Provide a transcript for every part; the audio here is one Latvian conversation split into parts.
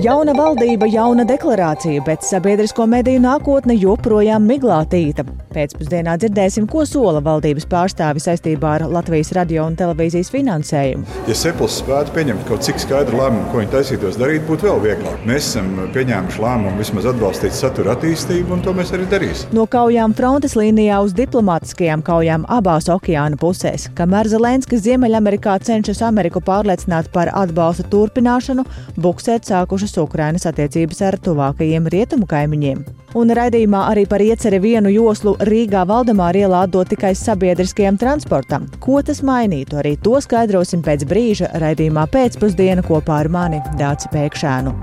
Jauna valdība, jauna deklarācija, bet sabiedrisko mediju nākotne joprojām miglātīta. Pēcpusdienā dzirdēsim, ko sola valdības pārstāvi saistībā ar Latvijas radio un televīzijas finansējumu. Ja Sepels spētu pieņemt kaut cik skaidru lēmumu, ko viņi taisītos darīt, būtu vēl vieglāk. Mēs esam pieņēmuši lēmumu vismaz atbalstīt satura attīstību, un to mēs arī darīsim. No kaujām frontes līnijā uz diplomātiskajām kaujām abās okeāna pusēs, kamēr Zelenskis Ziemeļamerikā cenšas Ameriku pārliecināt par atbalsta turpināšanu, buksēt sākušas Ukrainas attiecības ar tuvākajiem rietumu kaimiņiem. Un raidījumā arī par ieceri vienu joslu Rīgā Valdemāra ielā dot tikai sabiedriskajam transportam. Ko tas mainītu? Arī to skaidrosim pēc brīža raidījumā pēcpusdiena kopā ar mani Dāci Pēkšēnu.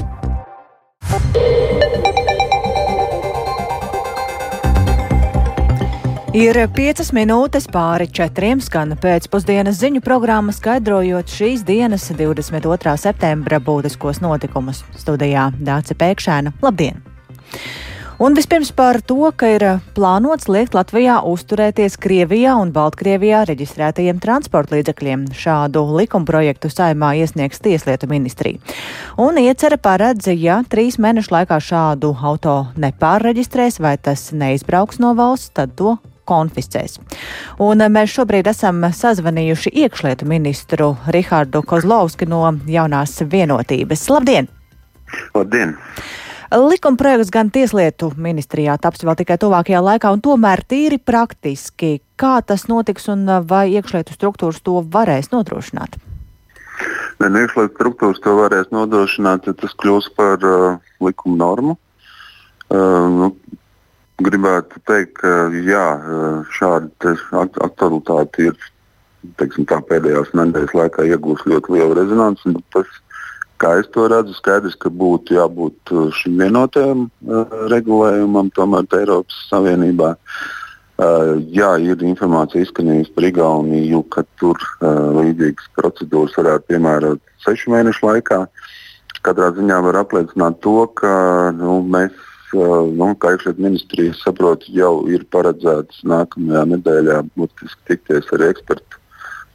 Ir piecas minūtes pāri četriem skan pēcpusdienas ziņu programma, skaidrojot šīs dienas 22. septembra būtiskos notikumus. Studijā Dāca Pēkšēna. Labdien! Un vispirms par to, ka ir plānots liekt Latvijā uzturēties Krievijā un Baltkrievijā reģistrētajiem transporta līdzekļiem. Šādu likumprojektu saimā iesniegs Tieslietu ministrija. Un iecerē paredz, ja trīs mēnešu laikā šādu auto nepārreģistrēs vai tas neizbrauks no valsts, tad to konfiscēs. Un mēs šobrīd esam sazvanījuši iekšlietu ministru Rihardu Kozlovski no jaunās vienotības. Labdien! Labdien! Likuma projekts gan Tieslietu ministrijā taps vēl tikai tuvākajā laikā, un tomēr tīri praktiski, kā tas notiks un vai iekšlietu struktūras to varēs nodrošināt? Ne, nu, iekšlietu struktūras to varēs nodrošināt, ja tas kļūs par uh, likuma normu. Uh, nu, gribētu teikt, ka jā, šāda aktualitāte ir teiksim, pēdējās nedēļas laikā iegūst ļoti lielu rezonanci. Tas Kā es to redzu, skaidrs, ka būtu jābūt šim vienotajam uh, regulējumam, tomēr Eiropas Savienībā. Uh, jā, ir informācija izskanējusi par Igauniju, ka tur uh, līdzīgas procedūras varētu piemērot sešu mēnešu laikā. Katrā ziņā var apliecināt to, ka nu, mēs, nu, kā iekšļietu ministrija, saprotu, jau ir paredzēts nākamajā nedēļā būtiski tikties ar ekspertu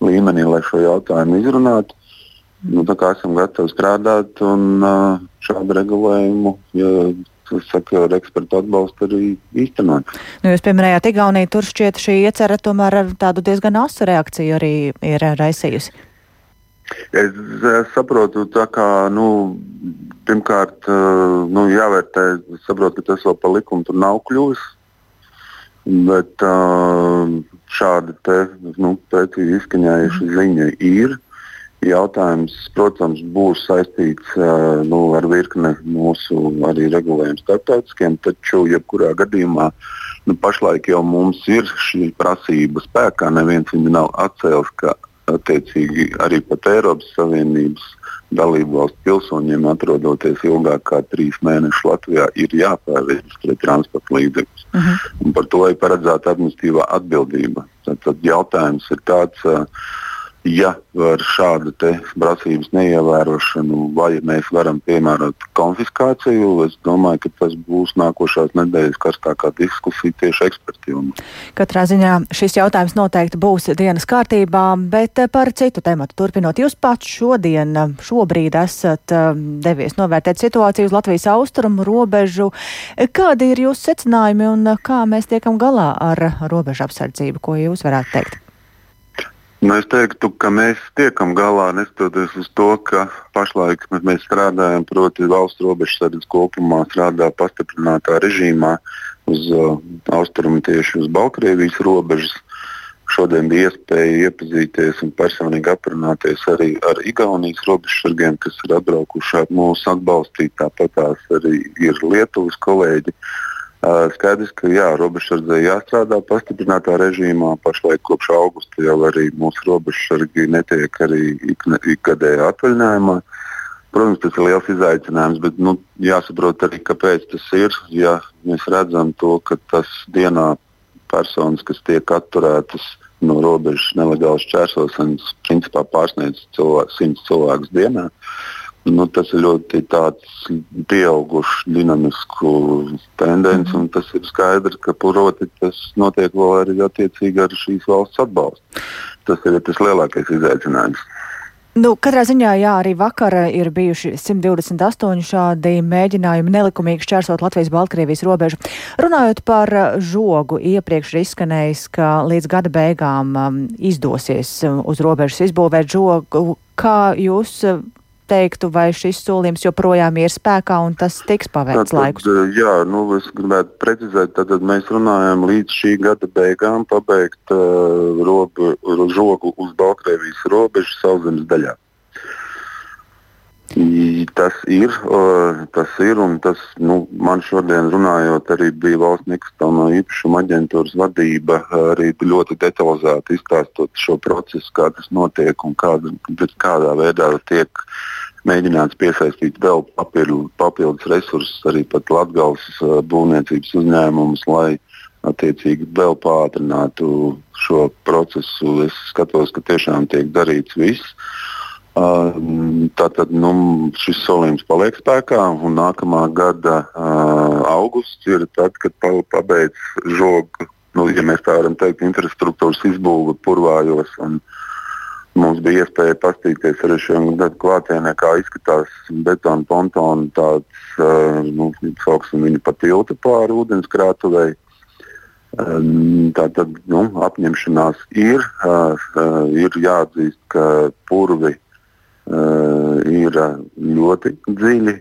līmenī, lai šo jautājumu izrunātu. Nu, esam gatavi strādāt un šādu regulējumu. Ja, Saka, ar ekspertu atbalstu arī īstenot. Nu, jūs pieminējāt Igauniju, tur šķiet šī iecerē tomēr ar tādu diezgan asu reakciju arī ir raisījusi. Es, es saprotu, ka nu, pirmkārt nu, jāvērtē, saprotu, ka tas vēl pa likumu tur nav kļuvis. Bet šāda te, nu, precīzi izskaņojuša ziņa ir. Jautājums, protams, būs saistīts uh, nu, ar virkni mūsu arī regulējumu starptautiskiem, taču jebkurā gadījumā nu, pašlaik jau mums ir šī prasība spēkā. Neviens viņu nav atcēlis, ka attiecīgi arī pat Eiropas Savienības dalību valstu pilsoņiem atrodoties ilgāk kā trīs mēnešus Latvijā, ir jāpārreģistrē transporta līdzekļus. Uh -huh. Un par to ir paredzēta administratīvā atbildība. Tad, tad jautājums ir tāds. Uh, ja ar šādu prasības neievērošanu, vai mēs varam piemērot konfiskāciju, es domāju, ka tas būs nākošās nedēļas karstākā diskusija tieši ekspertiem. Katrā ziņā šis jautājums noteikti būs dienas kārtībā, bet par citu tematu turpinot. Jūs pats šodien, šobrīd esat um, devies novērtēt situāciju uz Latvijas austrumu robežu. Kādi ir jūsu secinājumi un kā mēs tiekam galā ar robežu apsardzību? Ko jūs varētu teikt? Nu, es teiktu, ka mēs tiekam galā neskatoties uz to, ka pašlaik mēs strādājam, proti, valsts robežsardze kopumā strādā pastiprinātā režīmā uz uh, austrumu tieši uz Baltkrievijas robežas. Šodien bija iespēja iepazīties un personīgi aprunāties arī ar Igaunijas robežsargiem, kas ir atbraukuši mūsu atbalstīt. Tāpat tās arī ir Lietuvas kolēģi. Uh, Skaidrs, ka jā, robežsardzē jāstrādā pastiprinātā režīmā. Pašlaik kopš augusta jau arī mūsu robežsargi netiek arī ikgadējā atvaļinājumā. Protams, tas ir liels izaicinājums, bet nu, jāsaprot arī, kāpēc tas ir. Ja mēs redzam to, ka tas dienā personas, kas tiek atturētas no robežas nelegālas čērsošanas, principā pārsniedz cilvēku, 100 cilvēkus dienā. Uh, Nu, tas ir ļoti pieaugušs, dinamisks tendence, un tas ir skaidrs, ka proti, tas notiek vēl arī attiecīgi ar šīs valsts atbalstu. Tas ir tas lielākais izaicinājums. Nu, katrā ziņā, jā, arī vakar ir bijuši 128 šādi mēģinājumi nelikumīgi šķērsot Latvijas-Baltkrievijas robežu. Runājot par žogu, iepriekš ir izskanējis, ka līdz gada beigām um, izdosies um, uz robežas izbūvēt žogu. Kā jūs teiktu, vai šis solījums joprojām ir spēkā un tas tiks paveikts laikus? Eh, jā, nu, es gribētu precizēt, tad mēs runājam līdz šī gada beigām pabeigt uh, robu, žogu uz Baltkrievijas robežu sauszemes daļā. Tas ir, tas ir, un tas nu, man šodien runājot, arī bija valsts nekustamā īpašuma aģentūras vadība, arī ļoti detalizēti izstāstot šo procesu, kā tas notiek un kāda, kādā veidā tiek mēģināts piesaistīt vēl papildu, papildus resursus, arī pat Latvijas būvniecības uzņēmumus, lai attiecīgi vēl pātrinātu šo procesu. Es skatos, ka tiešām tiek darīts viss. Tātad nu, šis solījums paliek spēkā, un nākamā gada uh, augusts ir tad, kad pabeidz žogu, nu, ja mēs tā varam teikt, infrastruktūras izbūve purvājos. Mums bija iespēja paskatīties arī šajā gada klātienē, kā izskatās betona pontona tāds, uh, nu, sauksim viņu pa tiltu pāri ūdenskrātuvei. Um, tā tad nu, apņemšanās ir. Uh, ir jāatzīst, ka purvi uh, ir ļoti dziļi.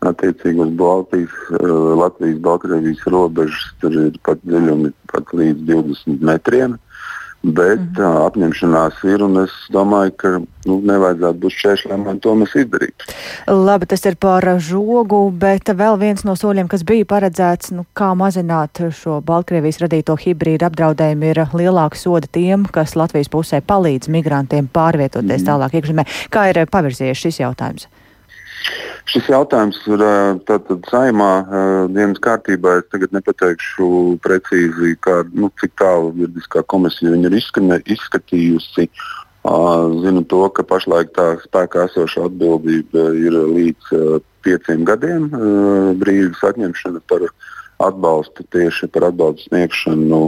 Attiecīgi uz Baltijas, uh, Latvijas-Baltkrievijas robežas tur ir pat dziļumi pat līdz 20 metriem. Uh, Bet mm -hmm. apņemšanās ir, un es domāju, ka nu, nevajadzētu būt šķēršļiem, lai to mēs izdarītu. Labi, tas ir par žogu, bet vēl viens no soļiem, kas bija paredzēts, nu, kā mazināt šo Baltkrievijas radīto hibrīdu apdraudējumu, ir lielāka soda tiem, kas Latvijas pusē palīdz migrantiem pārvietoties mm -hmm. tālāk iekšzemē. Kā ir pavirzījies šis jautājums? Šis jautājums ir tātad saimā dienas kārtībā. Es tagad nepateikšu precīzi, kā, nu, cik tālu juridiskā komisija ir izskane, izskatījusi. Zinu to, ka pašlaik tā spēkā esošā atbildība ir līdz pieciem gadiem brīvības atņemšana par atbalstu tieši par atbalstu sniegšanu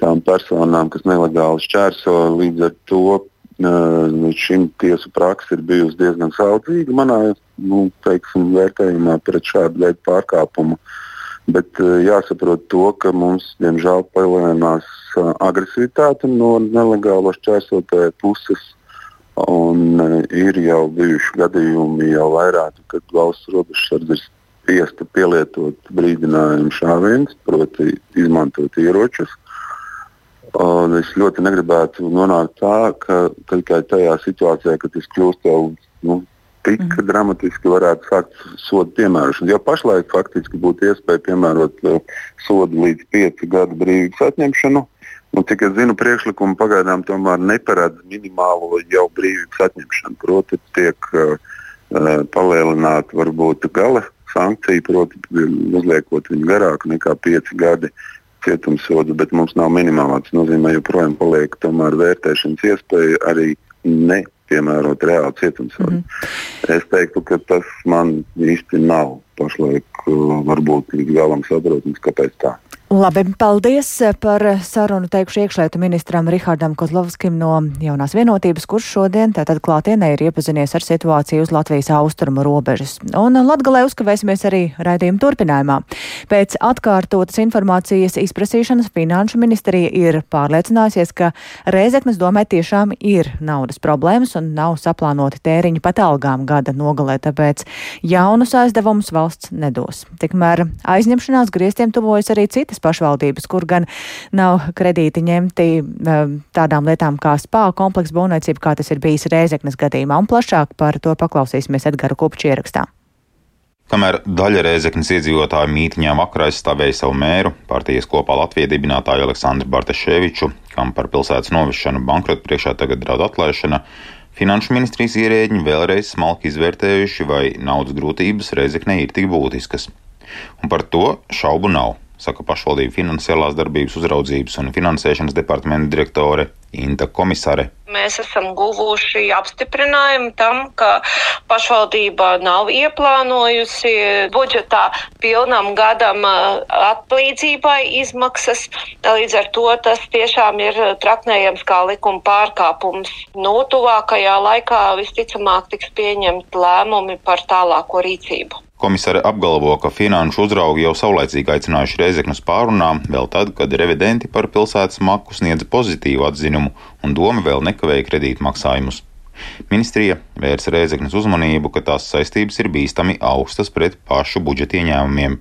tām personām, kas nelegāli šķērso. Līdz ar to Līdz šim tiesu praksa ir bijusi diezgan saudzīga manā nu, teiksim, vērtējumā pret šādu veidu pārkāpumu. Bet jāsaprot to, ka mums, diemžēl, palielinās agresivitāte no nelegālo šķērsotāju puses. Un ir jau bijuši gadījumi, jau vairāk, kad valsts robežsardze ir spiesta pielietot brīdinājumu šāvienus, proti, izmantot ieročus. Un es ļoti negribētu nonākt tā, ka tikai tajā situācijā, kad tas kļūst jau nu, tik mm. dramatiski, varētu sākt sodu piemērošanu. Jo pašlaik faktiski būtu iespēja piemērot uh, sodu līdz 5 gadu brīvības atņemšanu. Un, cik es zinu, priekšlikumi pagaidām tomēr neparedz minimālo jau brīvības atņemšanu. Proti, tiek uh, palielināta varbūt gala sankcija, proti, uzliekot viņu garāku nekā 5 gadi. Uh, cietumsodu, bet mums nav minimālā. Tas nozīmē, ka joprojām paliek vērtēšanas iespēja arī nepiemērot reāli cietumsodu. Mm -hmm. Es teiktu, ka tas man īsti nav pašlaik uh, varbūt līdz galam saprotams, kāpēc tā. Labi, paldies par sarunu teikšu iekšlietu ministram Rihardam Kozlovskim no jaunās vienotības, kurš šodien tātad klātienē ir iepazinies ar situāciju uz Latvijas austrumu robežas. Un Latgalē uzkavēsimies arī raidījuma turpinājumā. Pēc atkārtotas informācijas izprasīšanas Finanšu ministrija ir pārliecinājusies, ka Rēzeknes domē tiešām ir naudas problēmas un nav saplānoti tēriņi pat algām gada nogalē, tāpēc jaunus aizdevumus valsts nedos. Tikmēr aizņemšanās griestiem tuvojas arī citas citas pašvaldības, kur gan nav kredīti ņemti um, tādām lietām kā spā kompleksa būvniecība, kā tas ir bijis Rēzeknes gadījumā. Un plašāk par to paklausīsimies Edgara Kupča ierakstā. Kamēr daļa Rēzeknes iedzīvotāju mītņā vakarā aizstāvēja savu mēru, partijas kopā Latvijas dibinātāju Aleksandru Bartaševiču, kam par pilsētas novešanu bankrota priekšā tagad draud atlaišana, Finanšu ministrijas ierēģi vēlreiz smalki izvērtējuši, vai naudas grūtības Rēzeknē ir tik būtiskas. Un par to šaubu nav. Saka pašvaldību finansiālās darbības uzraudzības un finansēšanas departamenta direktore Inta Komisare. Mēs esam guvuši apstiprinājumu tam, ka pašvaldība nav ieplānojusi budžetā pilnam gadam atlīdzībai izmaksas. Līdz ar to tas tiešām ir traknējams kā likuma pārkāpums. Nu, tuvākajā laikā visticamāk tiks pieņemt lēmumi par tālāko rīcību. Komisāre apgalvo, ka finanšu uzraugi jau saulēcīgi aicinājuši Reizeknas pārunām, vēl tad, kad revidenti par pilsētas maku sniedza pozitīvu atzinumu un doma vēl nekavēja kredītmaksājumus. Ministrija vērsa Reizeknas uzmanību, ka tās saistības ir bīstami augstas pret pašu budžeta ieņēmumiem.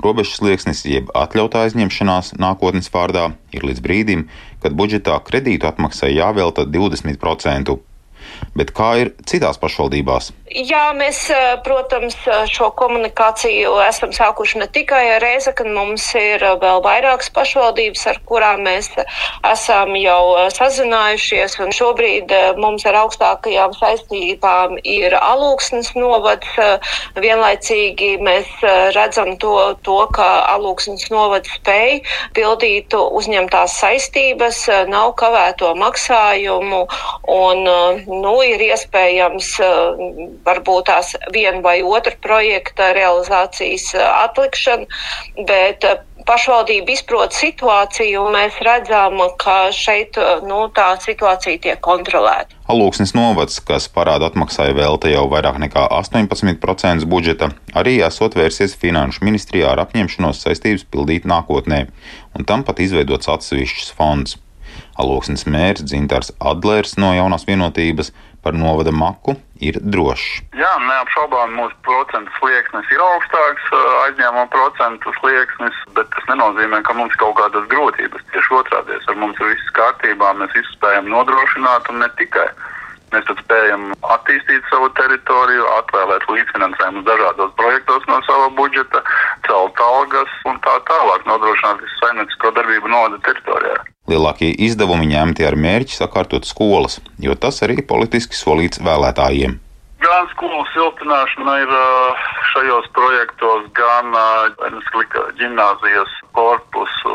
Robežas slieksnis jeb atļautā aizņemšanās nākotnes vārdā ir līdz brīdim, kad budžetā kredītu atmaksai jāvelta 20%. Bet kā ir citās pašvaldībās? Jā, mēs, eh, protams, eh, šo komunikāciju esam sākuši ne tikai ar Reizeknu, mums ir eh, vēl vairākas pašvaldības, ar kurām mēs esam jau sazinājušies, šobrīd mums ar augstākajām saistībām ir alūksnes novads. Vienlaicīgi mēs redzam to, to ka alūksnes novads spēj pildīt uzņemtās saistības, nav kavēto maksājumu, un, nu, ir iespējams varbūt tās viena vai otra projekta realizācijas eh, atlikšana, bet eh, pašvaldība izprot situāciju, un mēs redzam, ka šeit eh, nu, tā situācija tiek kontrolēta. Alūksnes novads, kas parāda atmaksāja velta jau vairāk nekā 18% budžeta, arī esot vērsies Finanšu ministrijā ar apņemšanos saistības pildīt nākotnē, un tam pat izveidots atsevišķs fonds. Alūksnes mērs Dzintars Adlers no jaunās vienotības par novada maku ir drošs. Jā, neapšaubām mūsu procentu slieksnis ir augstāks, aizņēmuma procentu slieksnis, bet tas nenozīmē, ka mums kaut kādas grūtības. Tieši otrādi, ar mums ir viss kārtībā, mēs visu spējam nodrošināt un ne tikai. Mēs tad spējam attīstīt savu teritoriju, atvēlēt līdzfinansējumus dažādos projektos no sava budžeta, celt algas un tā tālāk nodrošināt visu saimniecisko darbību novada teritorijā. Lielākie izdevumi ņemti ar mērķi sakārtot skolas, jo tas arī politiski solīts vēlētājiem. Gan skolu siltināšana ir šajos projektos, gan gimnāzijas korpusu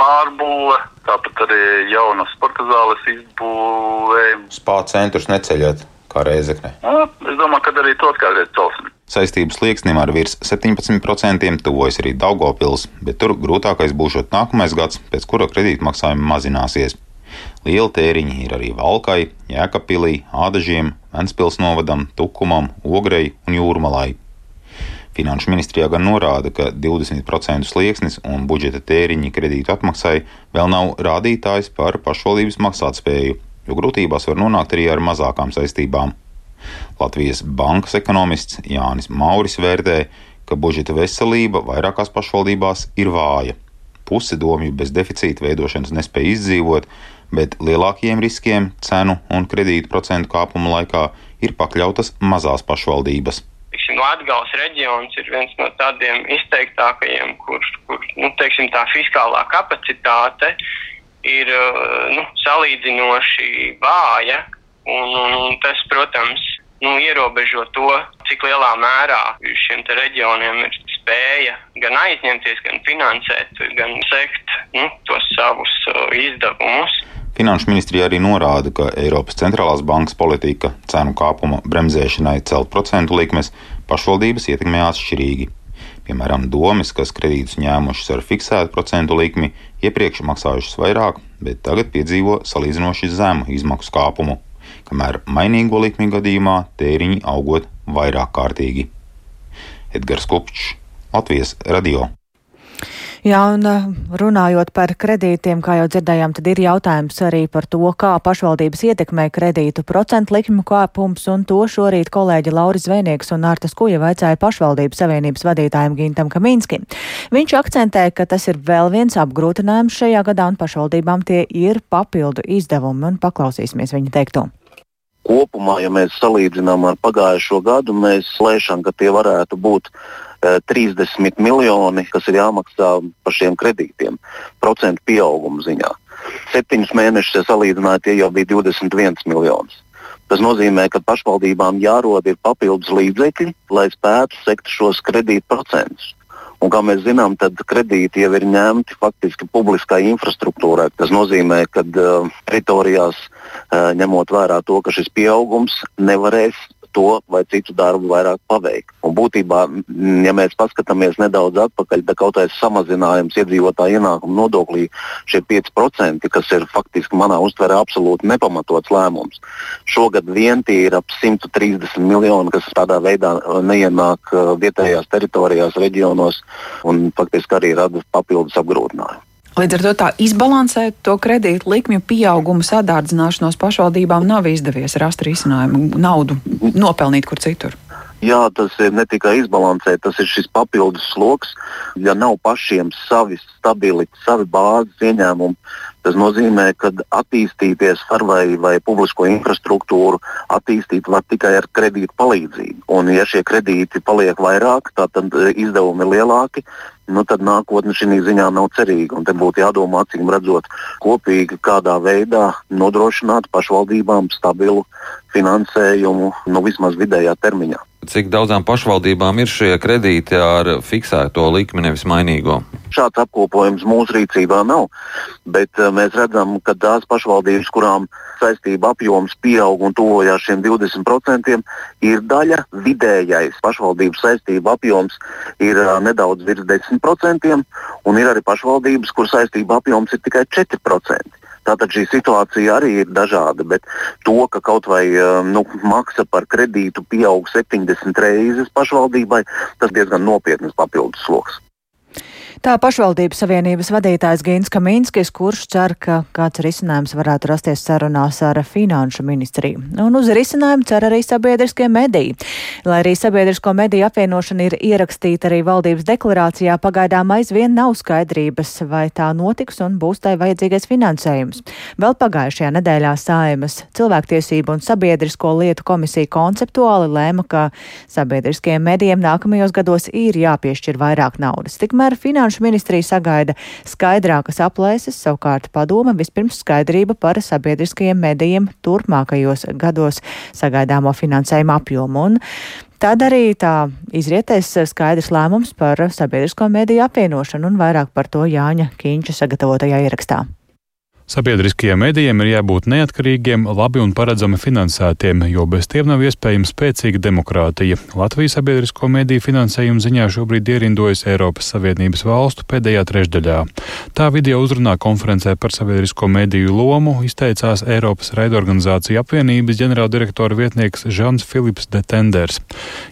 pārbūve, tāpat arī jaunas sporta zāles izbūve. Spāņu centrus neceļot kā reizekne. Es domāju, ka arī tos kādreiz celsim. Saistību slieksnim ar virs 17% tuvojas arī Daugopils, bet tur grūtākais būšot nākamais gads, pēc kura kredītmaksājumi mazināsies. Liela tēriņi ir arī Valkai, Jēkabpilī, Ādažiem, Ventspils novadam, Tukumam, Ogrei un Jūrmalai. Finanšu ministrijā gan norāda, ka 20% slieksnis un budžeta tēriņi kredītu atmaksai vēl nav rādītājs par pašvaldības maksātspēju, jo grūtībās var nonākt arī ar mazākām saistībām. Latvijas bankas ekonomists Jānis Mauris vērtē, ka budžeta veselība vairākās pašvaldībās ir vāja. Puse domju bez deficīta veidošanas nespēja izdzīvot, bet lielākiem riskiem cenu un kredītu procentu kāpuma laikā ir pakļautas mazās pašvaldības. Latvijas reģions ir viens no tādiem izteiktākajiem, kur, kur nu, teiksim, tā fiskālā kapacitāte ir nu, salīdzinoši vāja. Un, un, un tas, protams, nu, ierobežo to, cik lielā mērā šiem reģioniem ir spēja gan aizņemties, gan finansēt, gan sekt nu, tos savus uh, izdevumus. Finanšu ministrija arī norāda, ka Eiropas centrālās bankas politika cenu kāpuma bremzēšanai celt procentu likmes pašvaldības ietekmē atšķirīgi. Piemēram, domas, kas kredītus ņēmušas ar fiksētu procentu likmi, iepriekš maksājušas vairāk, bet tagad piedzīvo salīdzinoši zemu izmaksu kāpumu kamēr mainīgo likmi gadījumā tēriņi augot vairāk kārtīgi. Edgars Kopčs, Latvijas radio. Jā, un uh, runājot par kredītiem, kā jau dzirdējām, tad ir jautājums arī par to, kā pašvaldības ietekmē kredītu procentu likmu kāpums, un to šorīt kolēģi Lauris Zvēnieks un Nārtas Kuja vaicāja pašvaldības savienības vadītājiem Gintam Kamīnskim. Viņš akcentē, ka tas ir vēl viens apgrūtinājums šajā gadā, un pašvaldībām tie ir papildu izdevumi, un paklausīsimies viņa teikto kopumā, ja mēs salīdzinām ar pagājušo gadu, mēs lēšam, ka tie varētu būt e, 30 miljoni, kas ir jāmaksā par šiem kredītiem, procentu pieauguma ziņā. Septiņus mēnešus, ja salīdzinājāt, tie jau bija 21 miljonus. Tas nozīmē, ka pašvaldībām jārod papildus līdzekļi, lai spētu sekt šos kredītu procentus. Un, kā mēs zinām, tad kredīti jau ir ņemti faktiski publiskai infrastruktūrai. Tas nozīmē, ka uh, teritorijās, uh, ņemot vērā to, ka šis pieaugums nevarēs to vai citu darbu vairāk paveikt. Un būtībā, ja mēs paskatāmies nedaudz atpakaļ, tad kaut kāds samazinājums iedzīvotāju ienākumu nodoklī šie 5%, kas ir faktiski manā uztverē absolūti nepamatots lēmums. Šogad vien tie ir ap 130 miljoni, kas tādā veidā neienāk uh, vietējās teritorijās, reģionos un faktiski arī rada papildus apgrūtinājumu. Līdz ar to tā izbalansēt to kredītu likmju pieaugumu sadārdzināšanos pašvaldībām nav izdevies rast risinājumu, naudu nopelnīt kur citur. Jā, tas ir ne tikai izbalansēt, tas ir šis papildus sloks. Ja nav pašiem savi stabili, savi bāzes ieņēmumi, Tas nozīmē, ka attīstīties var vai, vai publisko infrastruktūru attīstīt var tikai ar kredītu palīdzību. Un, ja šie kredīti paliek vairāk, tad izdevumi ir lielāki, nu, tad nākotne šī ziņā nav cerīga. Te būtu jādomā, acīm redzot, kopīgi kādā veidā nodrošināt pašvaldībām stabilu finansējumu nu, vismaz vidējā termiņā. Cik daudzām pašvaldībām ir šie kredīti ar fiksēto likmi, nevis mainīgo? Šāds apkopojums mūsu rīcībā nav, bet uh, mēs redzam, ka tās pašvaldības, kurām saistība apjoms pieaug un tuvojās šiem 20%, ir daļa vidējais pašvaldības saistība apjoms ir uh, nedaudz virs 10%, un ir arī pašvaldības, kur saistība apjoms ir tikai 4%. Tātad šī situācija arī ir dažāda, bet to, ka kaut vai um, nu, maksa par kredītu pieaug 70 reizes pašvaldībai, tas diezgan nopietnas papildus sloks. Tā pašvaldības savienības vadītājs Gins Kaminskis, kurš cer, ka kāds risinājums varētu rasties sarunās ar Finanšu ministriju. Un uz risinājumu cer arī sabiedriskie mediji. Lai arī sabiedrisko mediju apvienošana ir ierakstīta arī valdības deklarācijā, pagaidām aizvien nav skaidrības, vai tā notiks un būs tai vajadzīgais finansējums. Vēl pagājušajā nedēļā Saimas cilvēktiesību un sabiedrisko lietu komisija konceptuāli lēma, ka sabiedriskajiem medijiem nākamajos gados ir jāpiešķir vairāk naudas. Tikmēr finanšu Finanšu ministrija sagaida skaidrākas aplēses, savukārt padome vispirms skaidrība par sabiedriskajiem medijiem turpmākajos gados sagaidāmo finansējumu apjomu. Un Tad arī tā izrietēs skaidrs lēmums par sabiedrisko mediju apvienošanu un vairāk par to Jāņa Kīņša sagatavotajā ierakstā. Sabiedriskajiem medijiem ir jābūt neatkarīgiem, labi un paredzami finansētiem, jo bez tiem nav iespējama spēcīga demokrātija. Latvijas sabiedrisko mediju finansējuma ziņā šobrīd ierindojas Eiropas Savienības valstu pēdējā trešdaļā. Tā video uzrunā konferencē par sabiedrisko mediju lomu izteicās Eiropas raidorganizāciju apvienības ģenerāldirektora vietnieks Žans Filips de Tenders.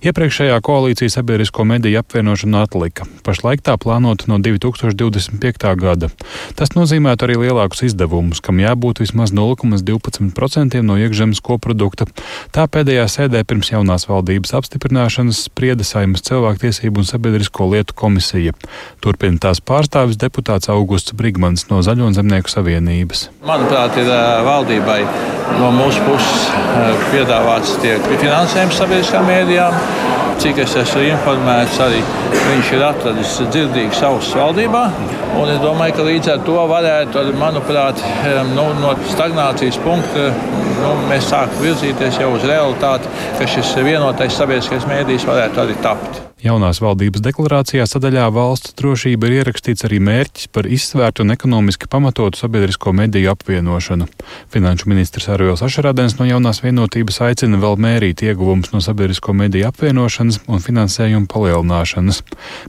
Iepriekšējā koalīcija sabiedrisko mediju apvienošanu atlika. Pašlaik tā plānota no 2025. gada. Tas nozīmētu arī lielākus izdevumus izdevumus, kam jābūt vismaz 0,12% no iekšzemes koprodukta. Tā pēdējā sēdē pirms jaunās valdības apstiprināšanas sprieda Saimas cilvēktiesību un sabiedrisko lietu komisija. Turpina tās pārstāvis deputāts Augusts Brigmans no Zaļo un Zemnieku savienības. Manuprāt, ir valdībai no mūsu puses piedāvāts tiek finansējums sabiedriskām mēdījām. Cik es esmu informēts, arī viņš ir atradis dzirdīgu savus valdībā. Un es domāju, ka līdz ar to varētu, manuprāt, nu, no stagnācijas punkta nu, mēs sākam virzīties jau uz realitāti, ka šis vienotais sabiedriskais mēdījis varētu arī tapt. Jaunās valdības deklarācijā sadaļā valsts drošība ir ierakstīts arī mērķis par izsvērtu un ekonomiski pamatotu sabiedrisko mediju apvienošanu. Finanšu ministrs Arvils Ašarādens no jaunās vienotības aicina vēl mērīt ieguvumus no sabiedrisko mediju apvienošanas un finansējuma palielināšanas.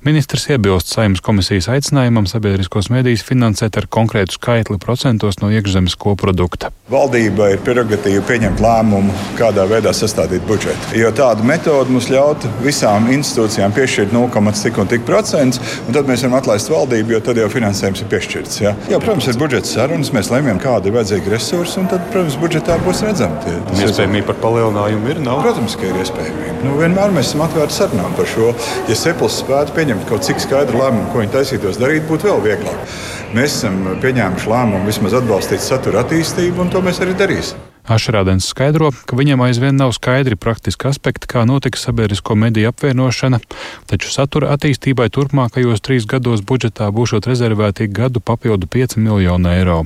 Ministrs iebilst saimnes komisijas aicinājumam sabiedriskos medijus finansēt ar konkrētu skaitli procentos no iekšzemes koprodukta. Valdība ir prerogatīva pieņemt lēmumu, kādā veidā sastādīt budžetu. Jo tāda metode mums ļautu visām institūcijām institūcijām piešķirt 0,cik un tik procents, un tad mēs varam atlaist valdību, jo tad jau finansējums ir piešķirts. Ja? Jā, protams, ir budžeta sarunas, mēs lemjam, kādi ir vajadzīgi resursi, un tad, protams, budžetā būs redzami. Tie, iespējamība par palielinājumu ir nav. Protams, ka ir iespējamība. Nu, vienmēr mēs esam atvērti sarunām par šo. Ja Seplis spētu pieņemt kaut cik skaidru lēmumu, ko viņi taisītos darīt, būtu vēl vieglāk. Mēs esam pieņēmuši lēmumu vismaz atbalstīt satura attīstību, un to mēs arī darīsim. Ašrādens skaidro, ka viņam aizvien nav skaidri praktiski aspekti, kā notika sabiedrisko mediju apvienošana, taču satura attīstībai turpmākajos trīs gados budžetā būšot rezervēti gadu papildu 5 miljonu eiro.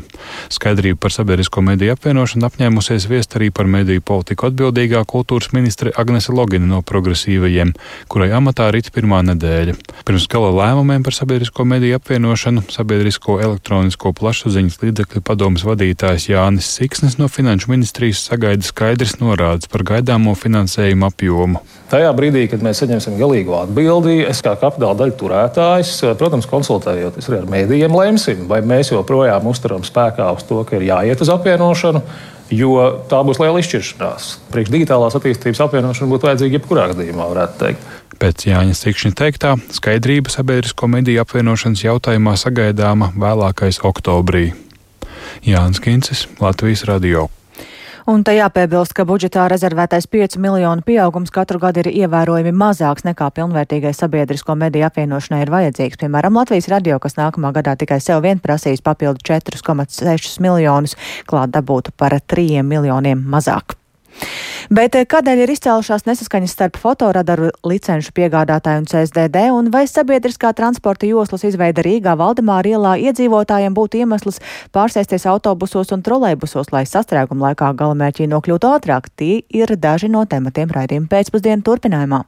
Skaidrību par sabiedrisko mediju apvienošanu apņēmusies viest arī par mediju politiku atbildīgā kultūras ministre Agnese Logina no progresīvajiem, kurai amatā rīt pirmā nedēļa. Pirms gala lēmumiem par sabiedrisko mediju apvienošanu sabiedrisko elektronisko plašsaziņas līdzekļu padomas vadītājs Jānis Siksnis no Finanšu ministrijas ministrijas sagaida skaidrs norādes par gaidāmo finansējumu apjomu. Tajā brīdī, kad mēs saņemsim galīgo atbildi, es kā kapitāla daļu turētājs, protams, konsultējoties ar mēdījiem, lemsim, vai mēs joprojām uzturam spēkā uz to, ka ir jāiet uz apvienošanu. Jo tā būs liela izšķiršanās. Priekš digitālās attīstības apvienošana būtu vajadzīga jebkurā gadījumā, varētu teikt. Pēc Jāņa Sikšņa teiktā, skaidrība sabiedrisko mediju apvienošanas jautājumā sagaidāma vēlākais oktobrī. Jānis Kincis, Latvijas Radio. Un te jāpiebilst, ka budžetā rezervētais 5 miljonu pieaugums katru gadu ir ievērojami mazāks nekā pilnvērtīgai sabiedrisko mediju apvienošanai ir vajadzīgs. Piemēram, Latvijas radio, kas nākamā gadā tikai sev vien prasīs papildu 4,6 miljonus, klāt dabūtu par 3 miljoniem mazāk. Bet eh, kādēļ ir izcēlušās nesaskaņas starp fotoradaru licenšu piegādātāju un CSDD, un vai sabiedriskā transporta joslas izveida Rīgā Valdemāra ielā iedzīvotājiem būtu iemesls pārsēsties autobusos un trolejbusos, lai sastrēguma laikā galamērķī nokļūtu ātrāk? Tie ir daži no tematiem raidījuma pēcpusdienu turpinājumā.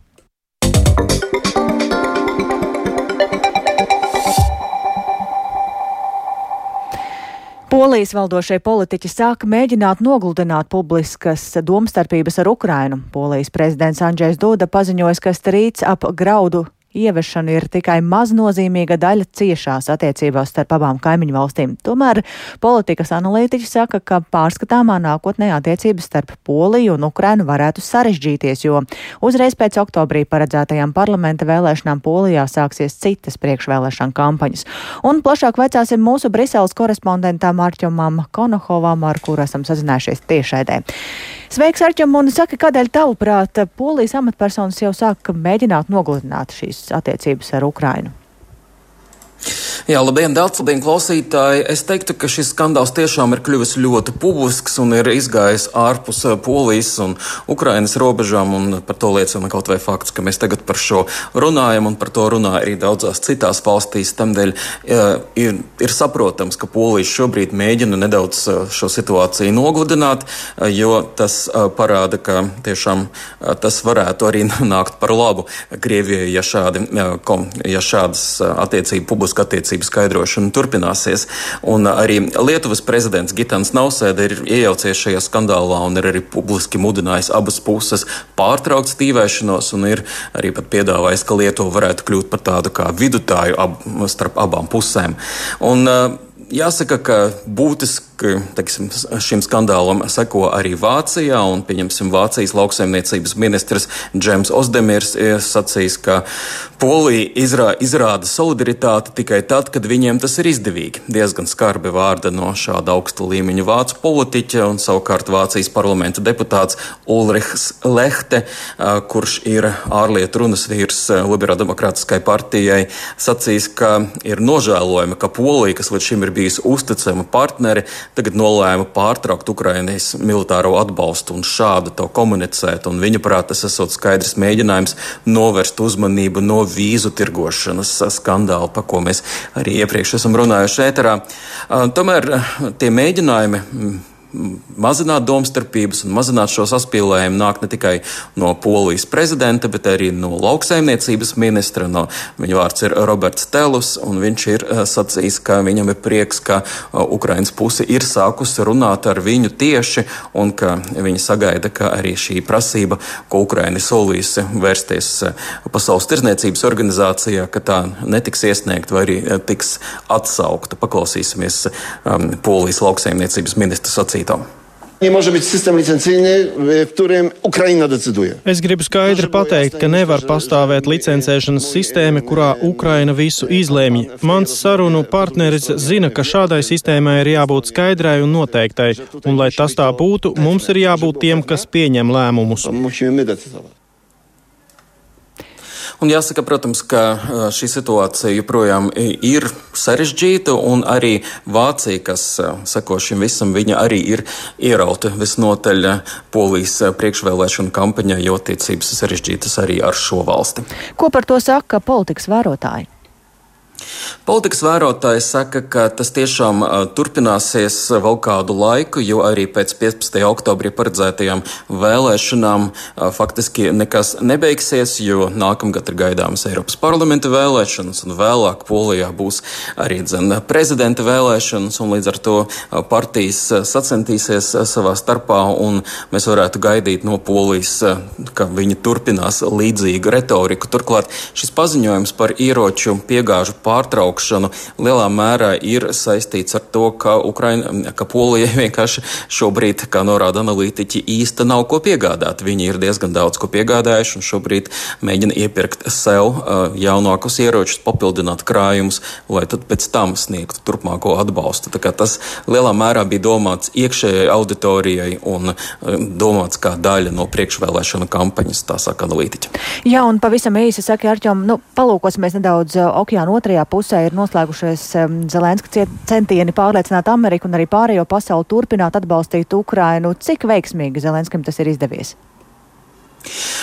Polijas valdošie politiķi sāka mēģināt nogludināt publiskas domstarpības ar Ukrainu. Polijas prezidents Andrzejs Duda paziņoja, ka strīds ap graudu ieviešana ir tikai maznozīmīga daļa ciešās attiecībās starp abām kaimiņu valstīm. Tomēr politikas analītiķi saka, ka pārskatāmā nākotnē attiecības starp Poliju un Ukrainu varētu sarežģīties, jo uzreiz pēc oktobrī paredzētajām parlamenta vēlēšanām Polijā sāksies citas priekšvēlēšana kampaņas. Un plašāk vecāsim mūsu Briseles korespondentam Arķomam Konohovam, ar kuru esam sazinājušies tiešaidē. Sveiks, Arķom, un saka, kādēļ tavuprāt polijas amatpersonas jau sāk mēģināt nogludināt šīs attiecības ar Ukrainu? Jā, labdien, daudz labdien, klausītāji. Es teiktu, ka šis skandāls tiešām ir kļuvis ļoti publisks un ir izgājis ārpus eh, Polijas un Ukrainas robežām. Par to liecina kaut vai fakts, ka mēs tagad par šo runājam, un par to runā arī daudzās citās valstīs. Tamdēļ jā, ir, ir saprotams, ka Polija šobrīd mēģina nedaudz eh, šo situāciju nogludināt, eh, jo tas parāda, ka tiešām tas varētu arī nākt par labu Krievijai, ja, šādi, ja šādas attiecību publiska attiecību skaidrošana turpināsies. Un arī Lietuvas prezidents Gitans Nausēda ir iejaucies šajā skandālā un ir arī publiski mudinājis abas puses pārtraukt stīvēšanos un ir arī pat piedāvājis, ka Lietuva varētu kļūt par tādu kā vidutāju ab, starp abām pusēm. Un, Jāsaka, ka būtiski teiksim, šim skandālam seko arī Vācijā, un pieņemsim Vācijas lauksaimniecības ministrs Džems Ozdemirs sacīs, ka Polija izrā, izrāda solidaritāti tikai tad, kad viņiem tas ir izdevīgi. Diezgan skarbi vārda no šāda augsta līmeņa vācu politiķa, un savukārt Vācijas parlamenta deputāts Ulrichs Lehte, kurš ir ārlietu runas vīrs Liberāldemokrātiskai partijai, sacīs, ka ir nožēlojami, ka Polija, kas līdz šim ir bijusi uzticama partneri, tagad nolēma pārtraukt Ukrainas militāro atbalstu un šādi to komunicēt. Un viņa prāt, tas esot skaidrs mēģinājums novērst uzmanību no vīzu tirgošanas skandāla, par ko mēs arī iepriekš esam runājuši ēterā. Tomēr tie mēģinājumi mazināt domstarpības un mazināt šo saspīlējumu nāk ne tikai no polijas prezidenta, bet arī no lauksaimniecības ministra. No, viņa vārds ir Roberts Telus, un viņš ir uh, sacījis, ka viņam ir prieks, ka uh, Ukrainas puse ir sākusi runāt ar viņu tieši, un ka viņi sagaida, ka arī šī prasība, ko Ukraina solījusi vērsties uh, Pasaules tirzniecības organizācijā, ka tā netiks iesniegta vai arī tiks atsaukta. Paklausīsimies um, polijas lauksaimniecības ministra sacīt sacīto. Nie może być system licencyjny, w którym Ukraina decyduje. Es gribu skaidri pateikt, ka nevar pastāvēt licencēšanas sistēma, kurā Ukraina visu izlēmj. Mans sarunu partneris zina, ka šādai sistēmai ir jābūt skaidrai un noteiktai, un lai tas tā būtu, mums ir jābūt tiem, kas pieņem lēmumus. Un jāsaka, protams, ka šī situācija joprojām ir sarežģīta, un arī Vācija, kas seko šim visam, viņa arī ir ierauta visnotaļ polijas priekšvēlēšanu kampaņā, jo attiecības ir sarežģītas arī ar šo valsti. Ko par to saka politikas vērotāji? Politikas vērotāji saka, ka tas tiešām turpināsies vēl kādu laiku, jo arī pēc 15. oktobrī paredzētajām vēlēšanām faktiski nekas nebeigsies, jo nākamgad ir gaidāmas Eiropas parlamenta vēlēšanas, un vēlāk Polijā būs arī dzen, prezidenta vēlēšanas, un līdz ar to partijas sacentīsies savā starpā, un mēs varētu gaidīt no Polijas, ka viņi turpinās līdzīgu retoriku. Turklāt šis paziņojums par ieroču piegāžu pārējiem pārtraukšanu lielā mērā ir saistīts ar to, ka, Ukraina, ka Polija vienkārši šobrīd, kā norāda analītiķi, īsti nav ko piegādāt. Viņi ir diezgan daudz ko piegādājuši un šobrīd mēģina iepirkt sev uh, jaunākus ieročus, papildināt krājumus, lai tad pēc tam sniegtu turpmāko atbalstu. Tas lielā mērā bija domāts iekšējai auditorijai un uh, domāts kā daļa no priekšvēlēšana kampaņas, tā saka analītiķi. Jā, un pavisam īsi saka Arķom, nu, palūkosimies nedaudz uh, okeāna otrajā otrajā pusē ir noslēgušies Zelenska centieni pārliecināt Ameriku un arī pārējo pasauli turpināt atbalstīt Ukrainu. Cik veiksmīgi Zelenskim tas ir izdevies?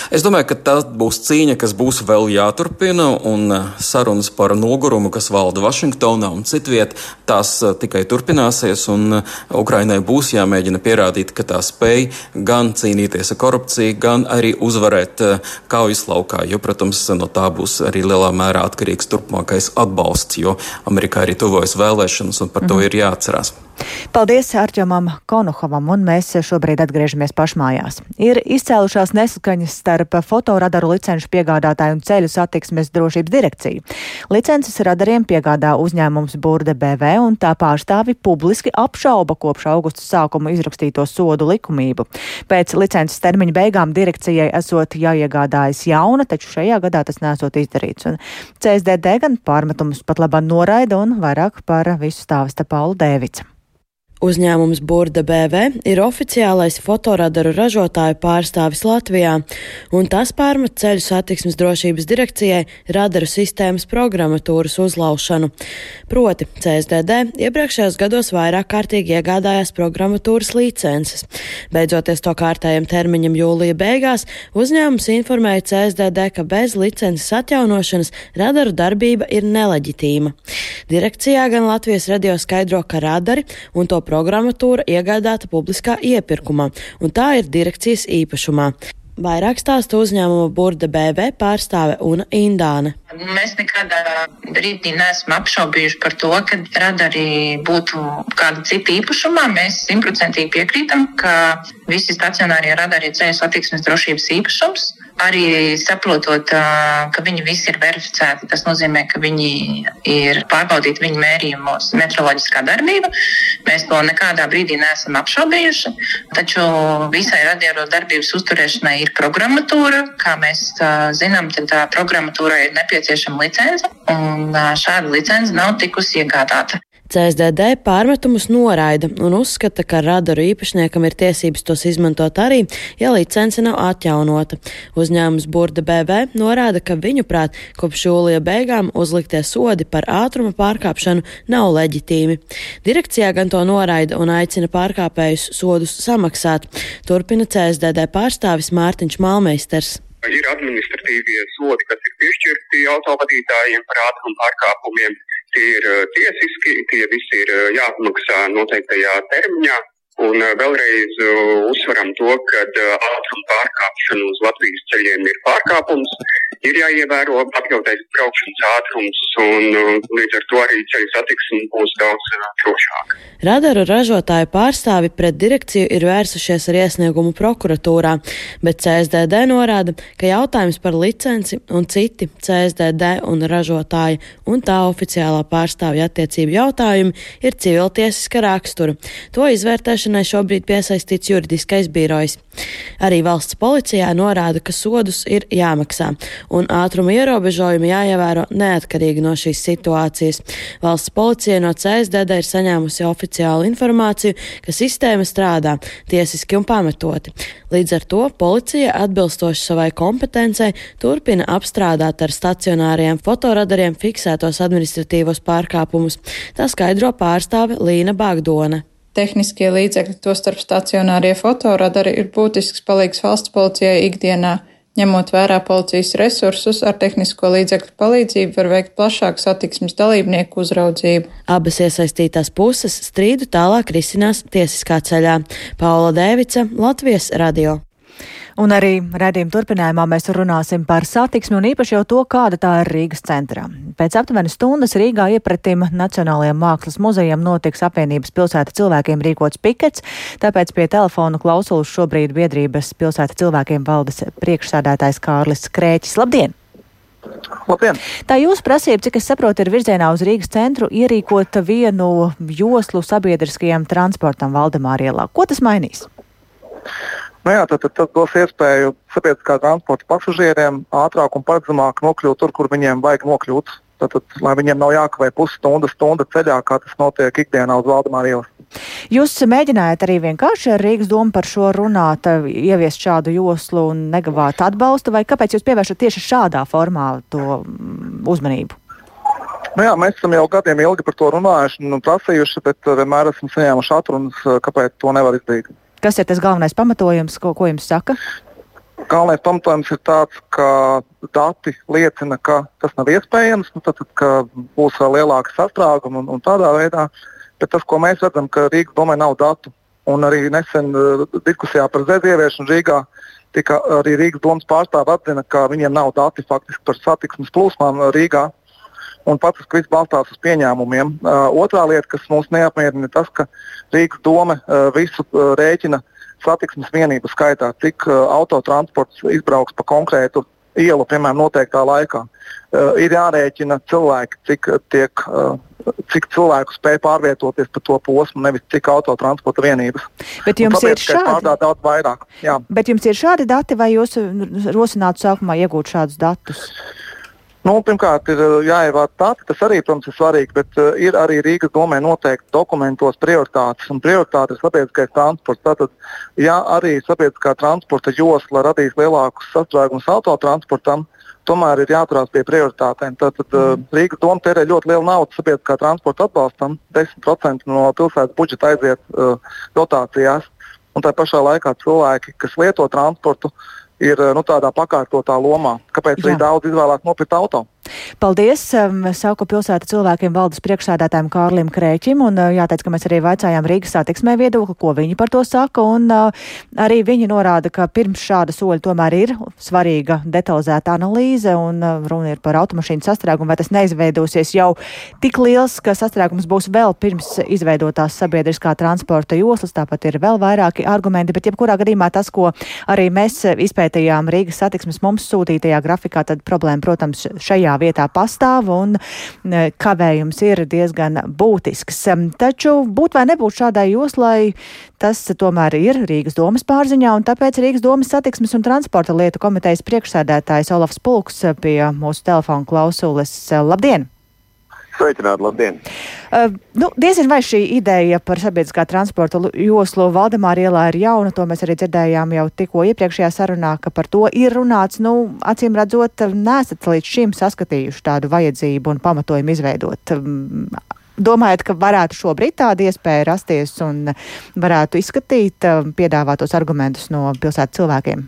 Es domāju, ka tā būs cīņa, kas būs vēl jāturpina, un eh, sarunas par nogurumu, kas valda Vašingtonā un citviet, tās eh, tikai turpināsies, un eh, Ukrainai būs jāmēģina pierādīt, ka tā spēj gan cīnīties ar korupciju, gan arī uzvarēt kaujas laukā, jo, protams, no tā būs arī lielā mērā atkarīgs turpmākais atbalsts, jo Amerikā arī tuvojas vēlēšanas, un par to mm. ir jāatcerās. Paldies Arčamam Konohovam, un mēs šobrīd atgriežamies pašmājās. Ir izcēlušās nesaskaņas starp fotoradaru licenšu piegādātāju un ceļu satiksmes drošības direkciju. Licences radariem piegādā uzņēmums Burde BV, un tā pārstāvi publiski apšauba kopš augusta sākuma izrakstīto sodu likumību. Pēc licences termiņa beigām direkcijai esot jāiegādājas jauna, taču šajā gadā tas nesot izdarīts. Un CSDD gan pārmetumus pat labā noraida un vairāk par visu stāsta Paula Dēvica. Uzņēmums Burda BV ir oficiālais fotoradaru ražotāju pārstāvis Latvijā, un tas pārmet ceļu satiksmes drošības direkcijai radaru sistēmas programmatūras uzlaušanu. Proti, CSDD iepriekšējos gados vairāk kārtīgi iegādājās programmatūras licences. Beidzoties to kārtējiem termiņam jūlija beigās, uzņēmums informēja CSDD, ka bez licences atjaunošanas radaru darbība ir neleģitīma. Direkcijā gan Latvijas radio skaidro, ka radari un to programmatūra iegādāta publiskā iepirkumā, un tā ir direkcijas īpašumā. Vairāk stāsta uzņēmuma Burda BV pārstāve Una Indāne. Mēs nekādā brīdī neesam apšaubījuši par to, ka radari būtu kāda cita īpašumā. Mēs simtprocentīgi piekrītam, ka visi stacionārie radari ir ceļu satiksmes drošības īpašums arī saprotot, ka viņi visi ir verificēti. Tas nozīmē, ka viņi ir pārbaudīti viņu mērījumos metroloģiskā darbība. Mēs to nekādā brīdī neesam apšaubījuši. Taču visai radiālo darbības uzturēšanai ir programmatūra. Kā mēs zinām, tad programmatūrai ir nepieciešama licence, un šāda licence nav tikusi iegādāta. CSDD pārmetumus noraida un uzskata, ka radaru īpašniekam ir tiesības tos izmantot arī, ja licence nav atjaunota. Uzņēmums Burda BV norāda, ka viņuprāt kopš jūlija beigām uzliktie sodi par ātruma pārkāpšanu nav leģitīmi. Direkcijā gan to noraida un aicina pārkāpējus sodus samaksāt. Turpina CSDD pārstāvis Mārtiņš Malmeisters. Ir administratīvie sodi, kas ir piešķirti autovadītājiem par ātrumu pārkāpumiem tie ir eh, tiesiski, tie visi ir eh, jāapmaksā noteiktajā termiņā. Un eh, vēlreiz uzsveram to, ka ātruma pārkāpšana uz Latvijas ceļiem ir pārkāpums, ir jāievēro pakļautais braukšanas ātrums, un līdz ar to arī ceļu satiksme būs daudz drošāka. Radaru ražotāju pārstāvi pret direkciju ir vērsušies ar iesniegumu prokuratūrā, bet CSDD norāda, ka jautājums par licenci un citi CSDD un ražotāja un tā oficiālā pārstāvja attiecību jautājumi ir civiltiesiska rakstura. To izvērtēšana izmeklēšanai šobrīd piesaistīts juridiskais birojs. Arī valsts policijā norāda, ka sodus ir jāmaksā un ātruma ierobežojumi jāievēro neatkarīgi no šīs situācijas. Valsts policija no CSDD ir saņēmusi oficiālu informāciju, ka sistēma strādā tiesiski un pamatoti. Līdz ar to policija atbilstoši savai kompetencei turpina apstrādāt ar stacionāriem fotoradariem fiksētos administratīvos pārkāpumus. Tā skaidro pārstāve Līna Bagdone. Tehniskie līdzekļi, tostarp stacionārie fotoradari, ir būtisks palīgs valsts policijai ikdienā. Ņemot vērā policijas resursus, ar tehnisko līdzekļu palīdzību var veikt plašāku satiksmes dalībnieku uzraudzību. Abas iesaistītās puses strīdu tālāk risinās tiesiskā ceļā. Paula Dēvica, Latvijas radio. Un arī redzījuma turpinājumā mēs runāsim par satiksmi un īpaši jau to, kāda tā ir Rīgas centrā. Pēc aptuveni stundas Rīgā iepratim Nacionālajiem mākslas muzejam notiks apvienības pilsēta cilvēkiem rīkots pikets, tāpēc pie telefona klausulas šobrīd biedrības pilsēta cilvēkiem valdes priekšsādātājs Kārlis Krēķis. Labdien! Labdien. Tā jūsu prasība, cik es saprotu, ir virzienā uz Rīgas centru ierīkot vienu joslu sabiedriskajam transportam Valdemāra ielā. Ko tas mainīs? Nu jā, tad, tad tas dos iespēju sabiedriskā transporta pasažieriem ātrāk un paredzamāk nokļūt tur, kur viņiem vajag nokļūt. Tad, tad, lai viņiem nav jākavē pusstundu, stunda ceļā, kā tas notiek ikdienā uz Valdemāra ielas. Jūs mēģinājāt arī vienkārši ar Rīgas domu par šo runāt, ieviest šādu joslu un negavāt atbalstu, vai kāpēc jūs pievēršat tieši šādā formā to mm, uzmanību? Nu jā, mēs esam jau gadiem ilgi par to runājuši un prasījuši, bet vienmēr esam saņēmuši atrunas, kāpēc to nevar izdarīt. Kas ir tas galvenais pamatojums, ko, ko jums saka? Galvenais pamatojums ir tāds, ka dati liecina, ka tas nav iespējams, nu, tad, ka būs vēl lielāka sastrēguma un, un tādā veidā. Bet tas, ko mēs redzam, ka Rīgas domē nav datu. Un arī nesen uh, diskusijā par zēdu ieviešanu Rīgā tika arī Rīgas domas pārstāve atzina, ka viņiem nav dati faktiski par satiksmes plūsmām Rīgā un pats, ka viss balstās uz pieņēmumiem. Uh, otrā lieta, kas mūs neapmierina, ir tas, ka Rīgas doma uh, visu uh, rēķina satiksmes vienību skaitā, cik uh, autotransports izbrauks pa konkrētu ielu, piemēram, noteiktā laikā. Uh, ir jārēķina cilvēki, cik, tiek, uh, cik cilvēku spēj pārvietoties pa to posmu, nevis cik autotransporta vienības. Bet jums tāpēc, ir šādi vairāk. Jā. Bet jums ir šādi dati, vai jūs rosinātu sākumā iegūt šādus datus? Nu, pirmkārt, ir jāievāc dati, tas arī, protams, ir svarīgi, bet uh, ir arī Rīgas domē noteikti dokumentos prioritātes, un prioritāte ir sabiedriskais transports. Tātad, ja arī sabiedriskā transporta josla radīs lielākus sastrēgumus autotransportam, tomēr ir jāturās pie prioritātēm. Tātad uh, Rīgas doma tērē ļoti lielu naudu sabiedriskā transporta atbalstam, 10% no pilsētas budžeta aiziet uh, dotācijās, un tā pašā laikā cilvēki, kas lieto transportu, uh, ir nu, tādā pakārtotā lomā. Kāpēc arī daudz izvēlās nopirkt auto? Paldies! Um, Sauku pilsētu cilvēkiem valdes priekšsēdētājiem Kārlim Krēķim, un uh, jāteic, ka mēs arī vaicājām Rīgas satiksmē viedokli, ko viņi par to saka, un uh, arī viņi norāda, ka pirms šāda soļa tomēr ir svarīga detalizēta analīze, un uh, runa ir par automašīnu sastrēgumu, vai tas neizveidosies jau tik liels, ka sastrēgums būs vēl pirms izveidotās sabiedriskā transporta joslas, tāpat ir vēl vairāki argumenti, bet jebkurā gadījumā tas, ko arī mēs izpētījām Rīgas satiksmes mums sūtītajā grafikā, tad problēma, protams, šajā vietā pastāv un e, kavējums ir diezgan būtisks. Taču būt vai nebūt šādai joslai, tas tomēr ir Rīgas domas pārziņā, un tāpēc Rīgas domas satiksmes un transporta lietu komitejas priekšsēdētājs Olafs Pulks pie mūsu telefona klausules. Labdien! Sveicināti, labdien! Uh, nu, diezin vai šī ideja par sabiedriskā transporta joslu Valdemāra ielā ir jauna, to mēs arī dzirdējām jau tikko iepriekšējā sarunā, ka par to ir runāts. Nu, acīm redzot, nesat līdz šim saskatījuši tādu vajadzību un pamatojumu izveidot. Um, domājat, ka varētu šobrīd tāda iespēja rasties un varētu izskatīt um, piedāvātos argumentus no pilsētas cilvēkiem?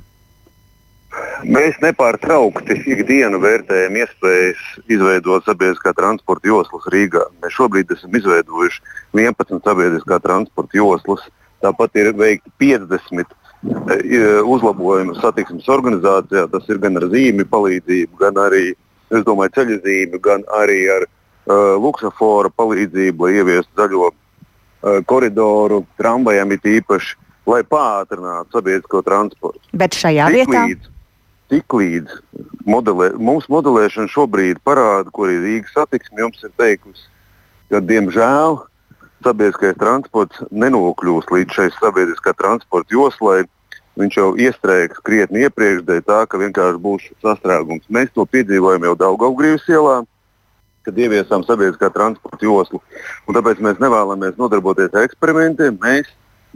Mēs nepārtraukti ikdienu vērtējam iespējas izveidot sabiedriskā transporta joslas Rīgā. Mēs šobrīd esam izveidojuši 11 sabiedriskā transporta joslas. Tāpat ir veikti 50 e, uzlabojumi satiksmes organizācijā. Tas ir gan ar zīmju palīdzību, gan arī domāju, ceļu zīmju, gan arī ar uh, luksafora palīdzību, lai ieviestu zaļo uh, koridoru tramvajam it īpaši, lai pātrinātu sabiedrisko transportu. Bet šajā Tik vietā? Līdz, tiklīdz modelē, mūsu modelēšana šobrīd parāda, ko arī Rīgas satiksme jums ir teikusi, ka diemžēl sabiedriskais transports nenokļūst līdz šai sabiedriskā transporta joslai. Viņš jau iestrēgs krietni iepriekš, dēļ tā, ka vienkārši būs sastrēgums. Mēs to piedzīvojam jau Daugaugrības ielā, kad ieviesām sabiedriskā transporta joslu. Un tāpēc mēs nevēlamies nodarboties ar eksperimentiem. Mēs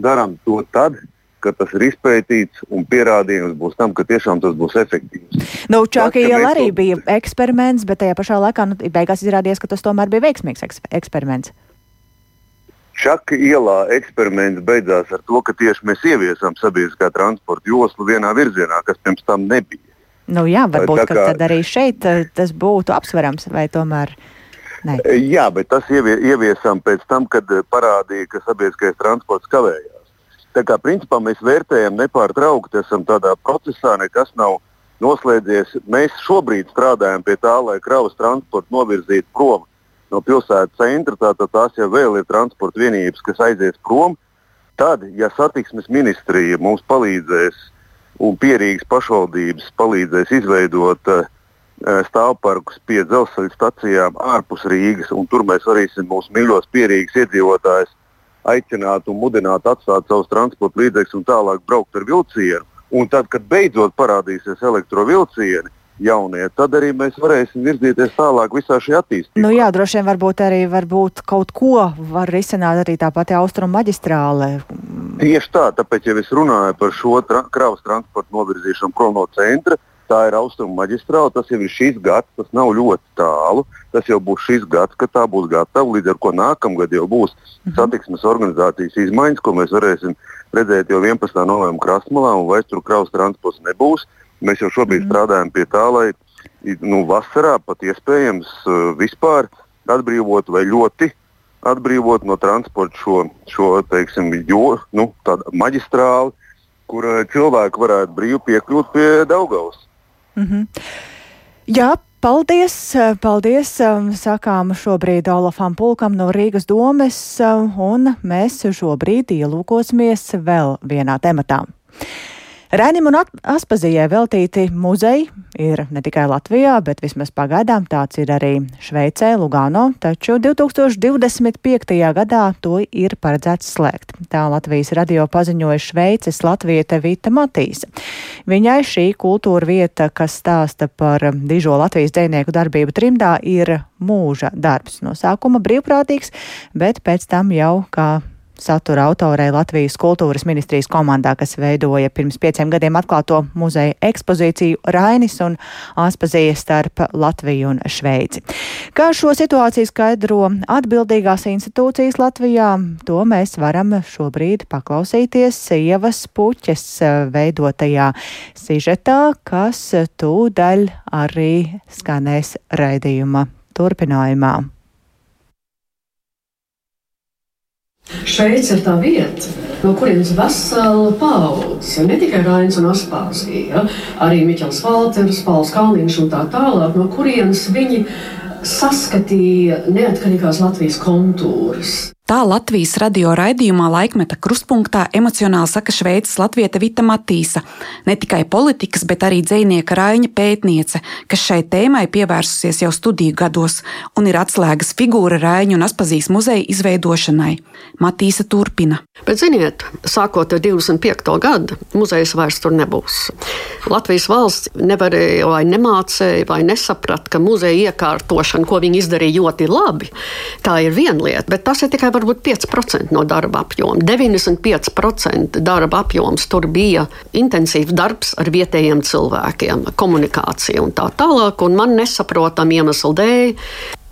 darām to tad, kad tas ir izpētīts un pierādījums būs tam, ka tiešām tas būs efektīvs. Nu, Čāka iela arī bija eksperiments, bet tajā pašā laikā nu, beigās izrādījās, ka tas tomēr bija veiksmīgs eksperiments. Čaka ielā eksperiments beidzās ar to, ka tieši mēs ieviesām sabiedriskā transporta joslu vienā virzienā, kas pirms tam nebija. Nu, jā, varbūt Tā kā- tad arī šeit eh, tas būtu apsverams, vai tomēr ne? Jā, bet tas ievie, ieviesām pēc tam, kad eh, parādīja, ka sabiedriskais transports kavējās. Tā kā principā mēs vērtējam nepārtraukti, esam tādā procesā, nekas nav noslēdzies. Mēs šobrīd strādājam pie tā, lai kravas transportu novirzītu prom no pilsētas centra. Tātad tās jau vēl ir transporta vienības, kas aizies prom. Tad, ja satiksmes ministrija mums palīdzēs un pierīgas pašvaldības palīdzēs izveidot uh, stāvparkus pie dzelzceļa stacijām ārpus Rīgas, un tur mēs varēsim mūsu mīļos pierīgas iedzīvotājus aicināt un mudināt atstāt savus transporta līdzekļus un tālāk braukt ar vilcienu. Un tad, kad beidzot parādīsies elektrovilcieni, jaunie, tad arī mēs varēsim virzīties tālāk visā šajā attīstībā. Nu jā, droši vien varbūt arī varbūt kaut ko var risināt arī tā pati austrumu maģistrāle. Tieši tā, tāpēc jau es runāju par šo tra kravas transportu novirzīšanu prom no centra. Tā ir austrumu maģistrāle, tas jau ir šis gads, tas nav ļoti tālu. Tas jau būs šis gads, kad tā būs gatava. Līdz ar to nākamgad jau būs mhm. satiksmes organizācijas izmaiņas, ko mēs varēsim redzēt jau 11. novembrī Krasmalā, un vairs tur kravas transports nebūs. Mēs jau šobrīd mm. strādājam pie tā, lai nu, vasarā pat iespējams uh, vispār atbrīvot vai ļoti atbrīvot no transporta šo, šo teiksim, jo, nu, maģistrāli, kur uh, cilvēki varētu brīvi piekļūt pie Daugavas. Mm -hmm. Jā, Paldies! Paldies! Um, sakām šobrīd Olafam Pulkam no Rīgas domes, um, un mēs šobrīd ielūkosimies vēl vienā tematā. Rēnim un Aspazijai veltīti muzeji ir ne tikai Latvijā, bet vismaz pagaidām tāds ir arī Šveicē, Lugano, taču 2025. gadā to ir paredzēts slēgt. Tā Latvijas radio paziņoja Šveices latviete Vita Matīsa. Viņai šī kultūra vieta, kas stāsta par dižo Latvijas dzēnieku darbību trimdā, ir mūža darbs. No sākuma brīvprātīgs, bet pēc tam jau kā satura autorei Latvijas kultūras ministrijas komandā, kas veidoja pirms pieciem gadiem atklāto muzeja ekspozīciju Rainis un Aspazija starp Latviju un Šveici. Kā šo situāciju skaidro atbildīgās institūcijas Latvijā, to mēs varam šobrīd paklausīties Ievas puķes veidotajā sižetā, kas tūdaļ arī skanēs raidījuma turpinājumā. Šveice ir tā vieta, no kurienes vesela paudze, ne tikai Rainis un Aspāzija, ja, arī Miķels Valters, Pauls Kalniņš un tā tālāk, no kurienes viņi saskatīja neatkarīgās Latvijas kontūras. Tā Latvijas radio raidījumā laikmeta krustpunktā emocionāli saka šveicis latvieta Vita Matīsa, ne tikai politikas, bet arī dzinieka Raņa pētniece, kas šai tēmai pievērsusies jau studiju gados un ir atslēgas figūra Raņa un Aspazīs muzeja izveidošanai. Matīsa turpina. Bet, ziniet, sākot ar 25. gadu, muzejs vairs tur nebūs. Latvijas valsts nevarēja vai nemācēja vai nesaprata, ka muzeja iekārtošana, ko viņi izdarīja ļoti labi, tā ir viena lieta, bet tas ir tikai varbūt 5% no darba apjoma. 95% darba apjoms tur bija intensīvs darbs ar vietējiem cilvēkiem, komunikācija un tā tālāk. Un man nesaprotam iemeslu dēļ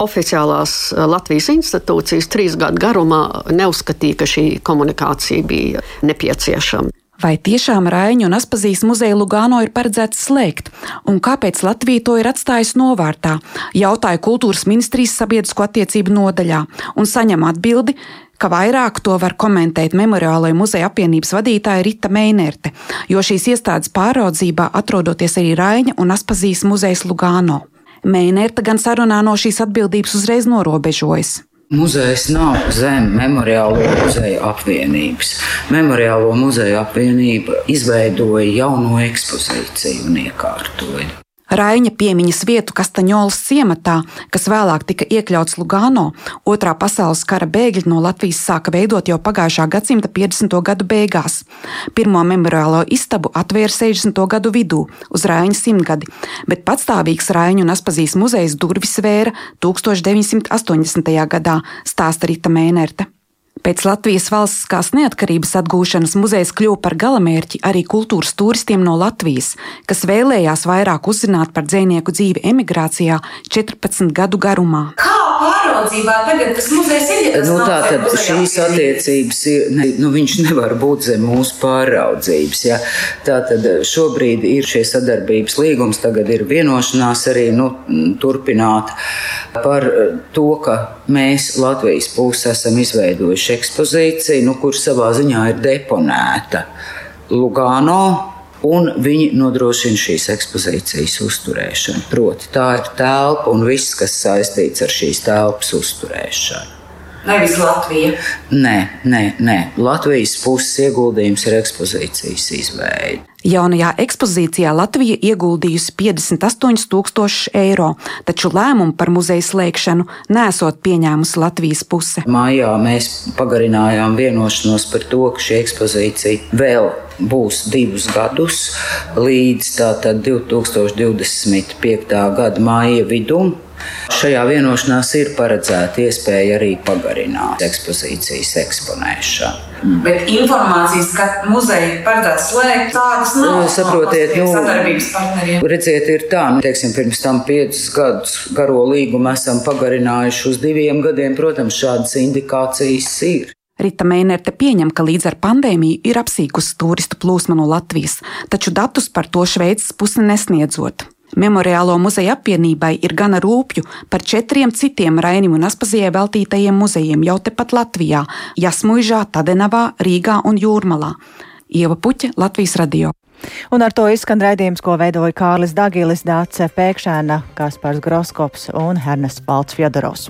oficiālās eh, Latvijas institūcijas trīs gadu garumā neuzskatīja, ka šī komunikācija bija nepieciešama. Vai tiešām Raiņu un Aspazijas muzeja Lugano ir paredzēts slēgt, un kāpēc Latvija to ir atstājusi novārtā? Jautāja kultūras ministrijas sabiedrisko attiecību nodaļā un saņem atbildi, ka vairāk to var komentēt Memoriālajā muzeja apvienības vadītāja Rita Meinerte, jo šīs iestādes pāraudzībā atrodoties arī Raiņa un Aspazijas muzejs Lugano. Meinerte gan sarunā no šīs atbildības uzreiz norobežojas. Muzejs nav zem Memoriālo muzeju apvienības. Memoriālo muzeju apvienība izveidoja jauno ekspozīciju un iekārtoja. Raiņa piemiņas vietu Kastaņolas ciematā, kas vēlāk tika iekļauts Lugano, otrā pasaules kara bēgļi no Latvijas sāka veidot jau pagājušā gadsimta 50. gadu beigās. Pirmo memoriālo istabu atvēra 60. gadu vidū, uz Raiņa simtgadi, bet patstāvīgs Raiņu un Aspazīs muzejs durvis vēra 1980. gadā, stāsta Rita Mēnerte. Pēc Latvijas valstiskās neatkarības atgūšanas muzejs kļuva par galamērķi arī kultūras turistiem no Latvijas, kas vēlējās vairāk uzzināt par dzinieku dzīvi emigrācijā 14 gadu garumā. Kā pāraudzībā tagad tas muzejs ir? Nu, tā tad šīs attiecības ir, ne, nu, viņš nevar būt zem mūsu pāraudzības. Ja? Tā tad šobrīd ir šie sadarbības līgums, tagad ir vienošanās arī nu, turpināt par to, ka mēs Latvijas pusi esam izveidojuši ekspozīciju, nu, kur savā ziņā ir deponēta Lugano un viņi nodrošina šīs ekspozīcijas uzturēšanu. Proti, tā ir telpa un viss, kas saistīts ar šīs telpas uzturēšanu. Nevis Latvija. Nē, nē, nē. Latvijas puses ieguldījums ir ekspozīcijas izveide. Jaunajā ekspozīcijā Latvija ieguldījusi 58,000 eiro, taču lēmumu par muzeja slēgšanu nesot pieņēmusi Latvijas puse. Mājā mēs pagarinājām vienošanos par to, ka šī ekspozīcija vēl būs divus gadus līdz 2025. gada māja vidum. Šajā vienošanās ir paredzēta iespēja arī pagarināt ekspozīcijas eksponēšanu. Bet informācijas, ka muzeja paredzēts slēgt, tādas nav. Nu, saprotiet, no nu. Redziet, ir tā, nu, teiksim, pirms tam piecus gadus garo līgumu esam pagarinājuši uz diviem gadiem. Protams, šādas indikācijas ir. Rita Mēnerte pieņem, ka līdz ar pandēmiju ir apsīkusi turistu plūsma no Latvijas, taču datus par to Šveices pusi nesniedzot. Memoriālo muzeja apvienībai ir gana rūpju par četriem citiem Rainim un Aspazijai veltītajiem muzejiem jau tepat Latvijā - Jasmuižā, Tadenavā, Rīgā un Jūrmalā. Ieva Puķa, Latvijas radio. Un ar to izskan raidījums, ko veidoja Kārlis Dagilis, Dāce Pēkšēna, Kaspars Groskops un Hernes Valts Fjodorovs.